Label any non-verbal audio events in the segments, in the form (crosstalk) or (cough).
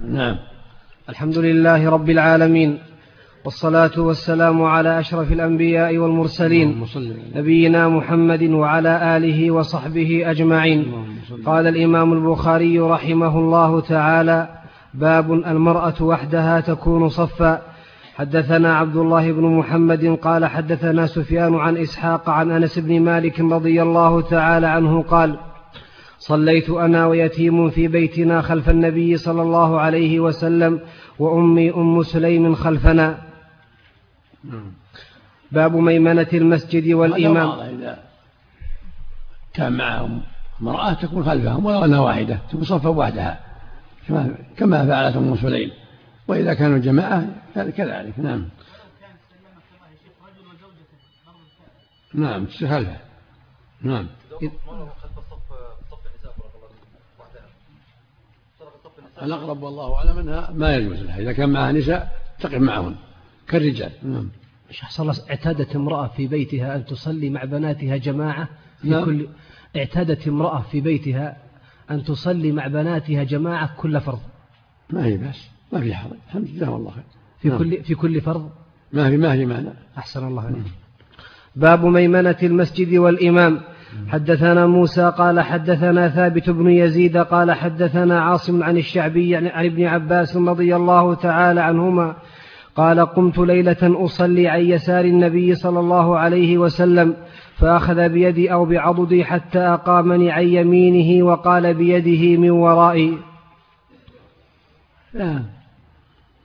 نعم. الحمد لله رب العالمين والصلاة والسلام على أشرف الأنبياء والمرسلين نبينا محمد وعلى آله وصحبه أجمعين. قال الإمام البخاري رحمه الله تعالى باب المرأة وحدها تكون صفا. حدثنا عبد الله بن محمد قال حدثنا سفيان عن إسحاق عن أنس بن مالك رضي الله تعالى عنه قال صليت أنا ويتيم في بيتنا خلف النبي صلى الله عليه وسلم وأمي أم سليم خلفنا. باب ميمنة المسجد والإمام. كان معهم امرأة تكون خلفهم ولو أنها واحدة تكون صفا وحدها كما فعلت أم سليم. وإذا كانوا جماعة كذلك نعم. نعم خلفه نعم. الأقرب والله أعلم أنها ما يجوز لها. إذا كان معها نساء تقف معهن كالرجال. نعم. الله اعتادت امرأة في بيتها أن تصلي مع بناتها جماعة في نعم. كل اعتادت امرأة في بيتها أن تصلي مع بناتها جماعة كل فرض. ما هي بس ما في حرج الحمد لله والله خير. في نعم. كل في كل فرض؟ ما في ما في معنى أحسن الله عليك. باب ميمنة المسجد والإمام. حدثنا موسى قال حدثنا ثابت بن يزيد قال حدثنا عاصم عن الشعبي عن ابن عباس رضي الله تعالى عنهما قال قمت ليلة أصلي عن يسار النبي صلى الله عليه وسلم فأخذ بيدي أو بعضدي حتى أقامني عن يمينه وقال بيده من ورائي. نعم.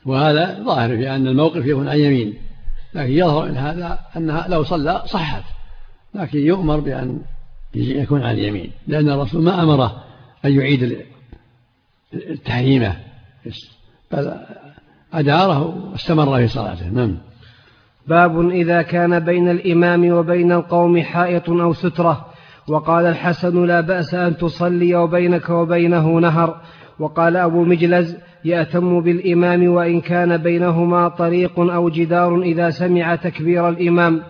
وهذا ظاهر في أن الموقف يكون عن يمين. لكن يظهر من هذا أنها لو صلى صحت. لكن يؤمر بأن يكون عن اليمين. لأن الرسول ما أمره أن يعيد تحريمه بل أداره واستمر في صلاته. نعم. باب إذا كان بين الإمام وبين القوم حائط أو سترة. وقال الحسن لا بأس أن تصلي وبينك وبينه نهر. وقال أبو مجلز يأتم بالإمام وإن كان بينهما طريق أو جدار إذا سمع تكبير الإمام.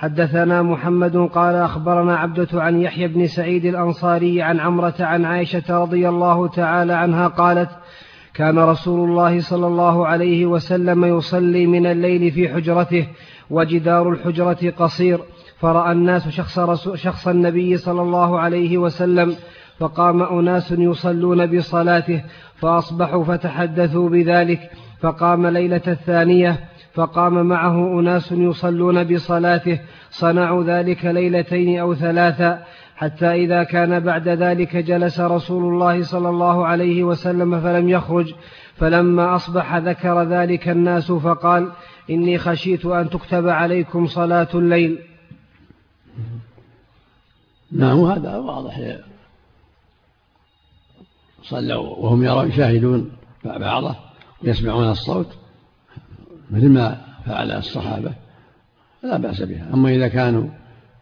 حدثنا محمد قال أخبرنا عبدة عن يحيى بن سعيد الأنصاري عن عمرة عن عائشة رضي الله تعالى عنها قالت كان رسول الله صلى الله عليه وسلم يصلي من الليل في حجرته وجدار الحجرة قصير فرأى الناس شخص, شخص النبي صلى الله عليه وسلم فقام أناس يصلون بصلاته فأصبحوا فتحدثوا بذلك فقام ليلة الثانية فقام معه أناس يصلون بصلاته صنعوا ذلك ليلتين أو ثلاثا حتى إذا كان بعد ذلك جلس رسول الله صلى الله عليه وسلم فلم يخرج. فلما أصبح ذكر ذلك الناس فقال إني خشيت أن تكتب عليكم صلاة الليل. نعم هذا واضح. صلوا وهم يرون يشاهدون بعضه ويسمعون الصوت. مثل ما فعل الصحابة لا بأس بها. أما إذا كانوا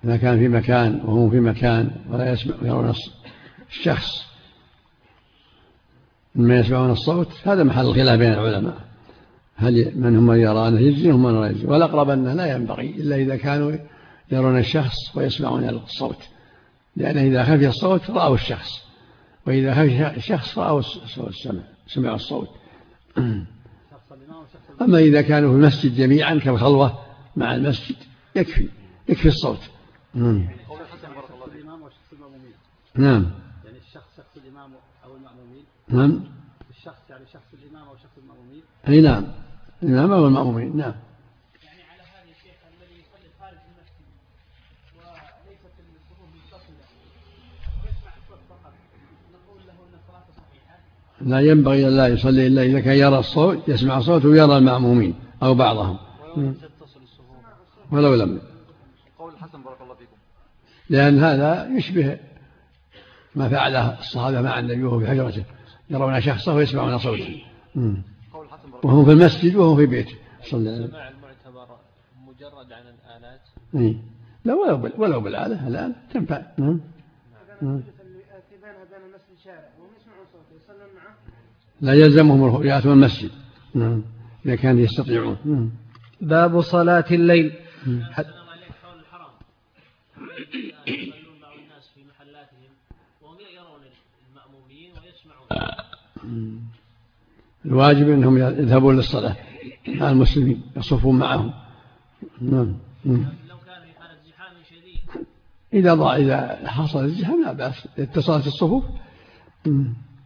إذا كان في مكان وهم في مكان ولا يسمع يرون الشخص مما يسمعون الصوت هذا محل الخلاف بين العلماء. هل من هم يرى أنه يجزي ومن لا يجزي؟ والأقرب أنه لا ينبغي إلا إذا كانوا يرون الشخص ويسمعون الصوت. لأنه إذا خفي الصوت رأوا الشخص وإذا خفي الشخص رأوا السمع سمعوا الصوت. (clears throat) أما إذا كانوا في المسجد جميعا كالخلوة مع المسجد يكفي يكفي الصوت. نعم. نعم. يعني الشخص شخص الإمام أو المأمومين؟ نعم. الشخص يعني شخص الإمام أو شخص المأمومين؟ أي نعم. الإمام أو المأمومين نعم. يعني على هذا الشيخ الذي يصلي خارج المسجد وليست الصفوف متصلة يسمع الصوت فقط نقول له أن صلاته صحيحة لا ينبغي أن لا يصلي إلا إذا كان يرى الصوت يسمع صوت ويرى المأمومين أو بعضهم. ولو لم قول الحسن بارك الله فيكم. لأن هذا يشبه ما فعله الصحابة مع النبي وهو في حجرته يرون شخصه ويسمعون صوته. وهم في المسجد وهم في بيته. صلى الله عليه وسلم. المعتبر مجرد عن الآلات. إيه؟ لا ولو ولو بالآلة الآن تنفع. نعم لا يلزمهم يأتون المسجد. نعم. إذا كانوا يستطيعون. نعم. باب صلاة الليل. الواجب أنهم يذهبون للصلاة. مع المسلمين. يصفون معهم. نعم, نعم. إذا ضاع إذا حصل الزحام لا بأس. اتصلت الصفوف.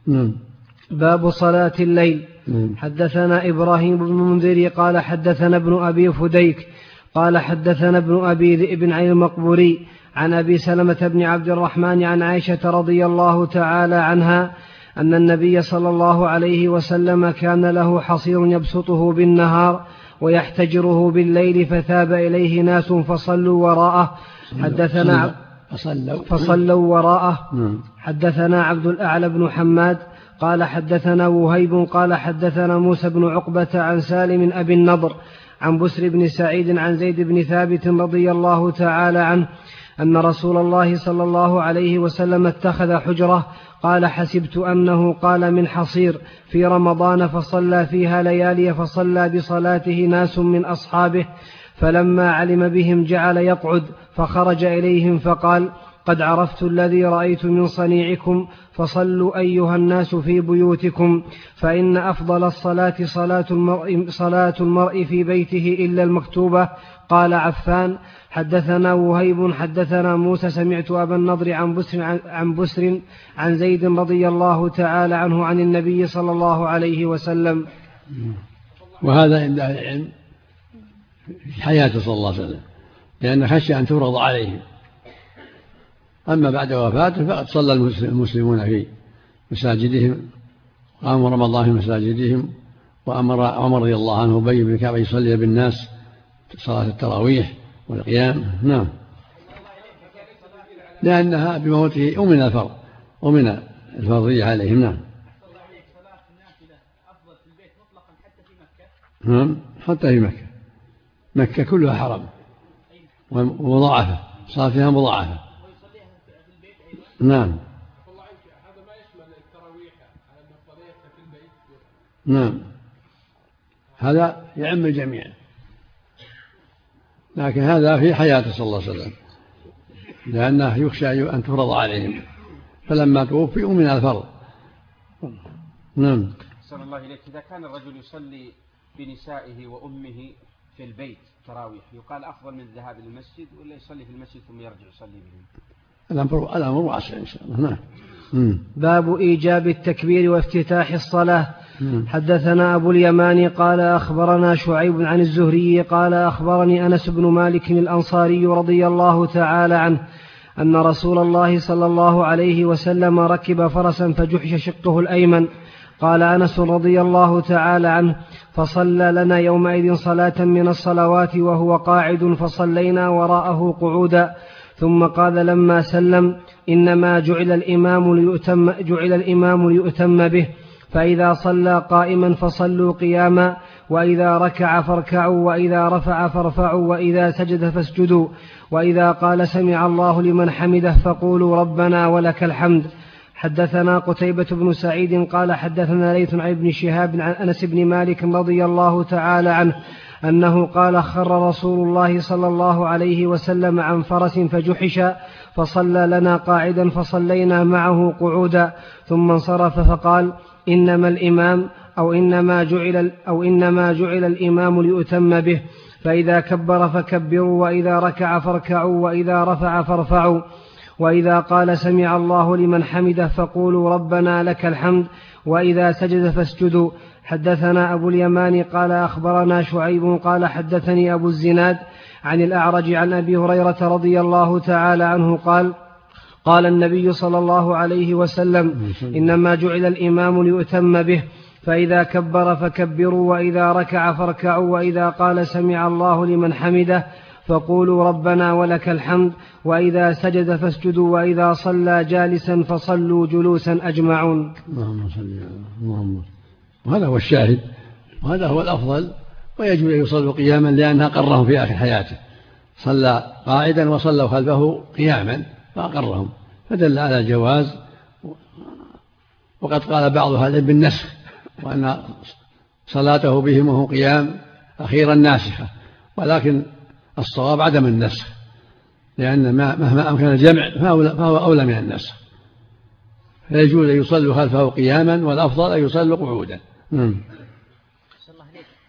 نعم. باب صلاة الليل. نعم. حدثنا إبراهيم بن المنذر قال حدثنا ابن أبي فديك قال حدثنا ابن أبي ذئب عن المقبوري عن أبي سلمة بن عبد الرحمن عن عائشة رضي الله تعالى عنها أن النبي صلى الله عليه وسلم كان له حصير يبسطه بالنهار ويحتجره بالليل فثاب إليه ناس فصلوا وراءه. حدثنا فصلوا, فصلوا وراءه. نعم. حدثنا عبد الأعلى بن حماد قال حدثنا وهيب قال حدثنا موسى بن عقبة عن سالم أبي النضر عن بسر بن سعيد عن زيد بن ثابت رضي الله تعالى عنه أن رسول الله صلى الله عليه وسلم اتخذ حجرة قال حسبت أنه قال من حصير في رمضان فصلى فيها ليالي فصلى بصلاته ناس من أصحابه فلما علم بهم جعل يقعد فخرج إليهم فقال قد عرفت الذي رأيت من صنيعكم فصلوا أيها الناس في بيوتكم فإن أفضل الصلاة صلاة المرء, صلاة المرء في بيته إلا المكتوبة. قال عفان حدثنا وهيب حدثنا موسى سمعت أبا النضر عن بسر عن, بسر عن زيد رضي الله تعالى عنه عن النبي صلى الله عليه وسلم. وهذا عند العلم في حياته صلى الله عليه وسلم لأن خشي أن تفرض عليهم أما بعد وفاته فقد صلى المسلمون في مساجدهم قاموا رمضان في مساجدهم وأمر عمر رضي الله عنه أبي بن كعب يصلي بالناس صلاة التراويح والقيام. نعم. لأنها بموته أمن الفرض أمن الفرضية عليهم. نعم. نعم. حتى في مكة. مكة كلها حرم. ومضاعفة. صار فيها مضاعفة. نعم. نعم. هذا يعم الجميع. لكن هذا في حياته صلى الله عليه وسلم. لأنه يخشى أن تفرض عليهم. فلما توفي من الفرض. نعم. صلى الله إليك. إذا كان الرجل يصلي بنسائه وأمه في البيت تراويح يقال أفضل من الذهاب إلى المسجد ولا يصلي في المسجد ثم يرجع يصلي بهم؟ الأمر الأمر واسع إن شاء الله. نعم. باب إيجاب التكبير وافتتاح الصلاة. حدثنا أبو اليمان قال أخبرنا شعيب عن الزهري قال أخبرني أنس بن مالك الأنصاري رضي الله تعالى عنه أن رسول الله صلى الله عليه وسلم ركب فرسا فجحش شقه الأيمن. قال أنس رضي الله تعالى عنه فصلى لنا يومئذ صلاة من الصلوات وهو قاعد فصلينا وراءه قعودا. ثم قال لما سلم إنما جعل الإمام ليؤتم, جعل الإمام ليؤتم به فإذا صلى قائما فصلوا قياما وإذا ركع فاركعوا وإذا رفع فارفعوا وإذا سجد فاسجدوا وإذا قال سمع الله لمن حمده فقولوا ربنا ولك الحمد. حدثنا قتيبة بن سعيد قال حدثنا ليث عن ابن شهاب عن أنس بن مالك رضي الله تعالى عنه أنه قال خر رسول الله صلى الله عليه وسلم عن فرس فجحش فصلى لنا قاعدا فصلينا معه قعودا ثم انصرف فقال إنما الإمام أو إنما جعل أو إنما جعل الإمام ليؤتم به فإذا كبر فكبروا وإذا ركع فاركعوا وإذا رفع فارفعوا وإذا قال سمع الله لمن حمده فقولوا ربنا لك الحمد وإذا سجد فاسجدوا. حدثنا أبو اليمان قال أخبرنا شعيب قال حدثني أبو الزناد عن الأعرج عن أبي هريرة رضي الله تعالى عنه قال قال النبي صلى الله عليه وسلم إنما جعل الإمام ليؤتم به فإذا كبر فكبروا وإذا ركع فاركعوا وإذا قال سمع الله لمن حمده فقولوا ربنا ولك الحمد وإذا سجد فاسجدوا وإذا صلى جالسا فصلوا جلوسا أجمعون. اللهم صل اللهم وهذا هو الشاهد وهذا هو الأفضل ويجب أن يصلوا قياما لأنها قرهم في آخر حياته. صلى قاعدا وصلوا خلفه قياما فأقرهم. فدل على الجواز وقد قال بعض أهل بالنسخ وأن صلاته بهم وهو قيام أخيرا ناسخة. ولكن الصواب عدم النسخ لأن مهما أمكن الجمع فهو أولى من النسخ. فيجوز أن يصلوا خلفه قياما والأفضل أن يصلوا قعودا. نعم.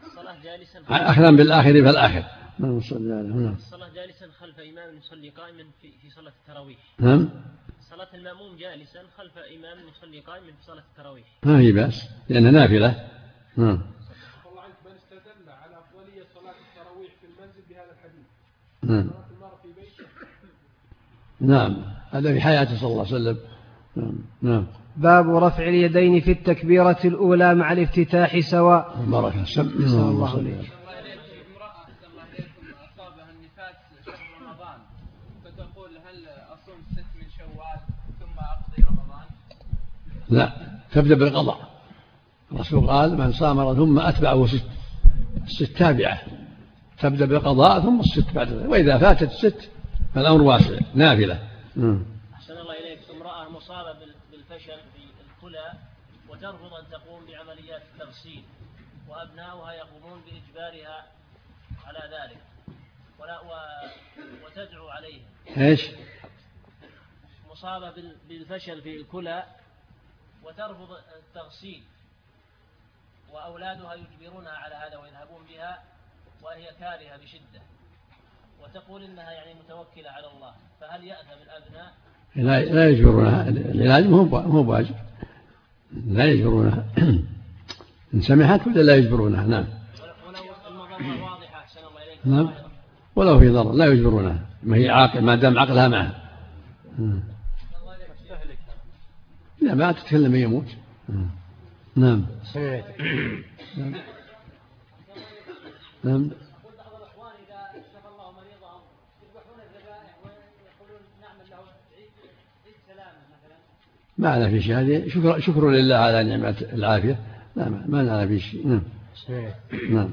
الصلاة جالسا أخذا بالآخر فالآخر. نعم نعم الصلاة جالسا خلف إمام يصلي قائما في في صلاة التراويح. نعم. صلاة المأموم جالسا خلف إمام يصلي قائما في صلاة التراويح. ما هي بأس لأنها نافلة. نعم الله عنك من استدل على أفضلية صلاة التراويح في المنزل بهذا الحديث نعم. نعم. هذا في حياته صلى الله عليه وسلم. نعم. نعم. باب رفع اليدين في التكبيرة الأولى مع الافتتاح سواء. بارك الله عليك. لا تبدأ بالقضاء. الرسول قال من صام ثم أتبعه ست الست تابعة. تبدأ بالقضاء ثم الست بعد ذلك. وإذا فاتت الست فالأمر واسع نافلة. إليك مصابة بالفشل في الكلى وترفض أن تقوم بعمليات التغسيل وأبناؤها يقومون بإجبارها على ذلك. ولا و... وتدعو عليه إيش؟ مصابة بالفشل في الكلى وترفض التغسيل. وأولادها يجبرونها على هذا ويذهبون بها وهي كارهة بشدة. وتقول إنها يعني متوكلة على الله فهل يأثم الأبناء لا لا يجبرونها العلاج مو مو بواجب. لا يجبرونها إن سمحت ولا لا يجبرونها نعم. ولو إليك نعم. ولو في ضرر لا يجبرونها ما هي عاقل ما دام عقلها معها لا ما تتكلم يموت نعم. نعم. نعم. ما أنا في شيء. هذه شكر, شكر لله على نعمة العافية. لا ما أنا في شيء. نعم. نعم.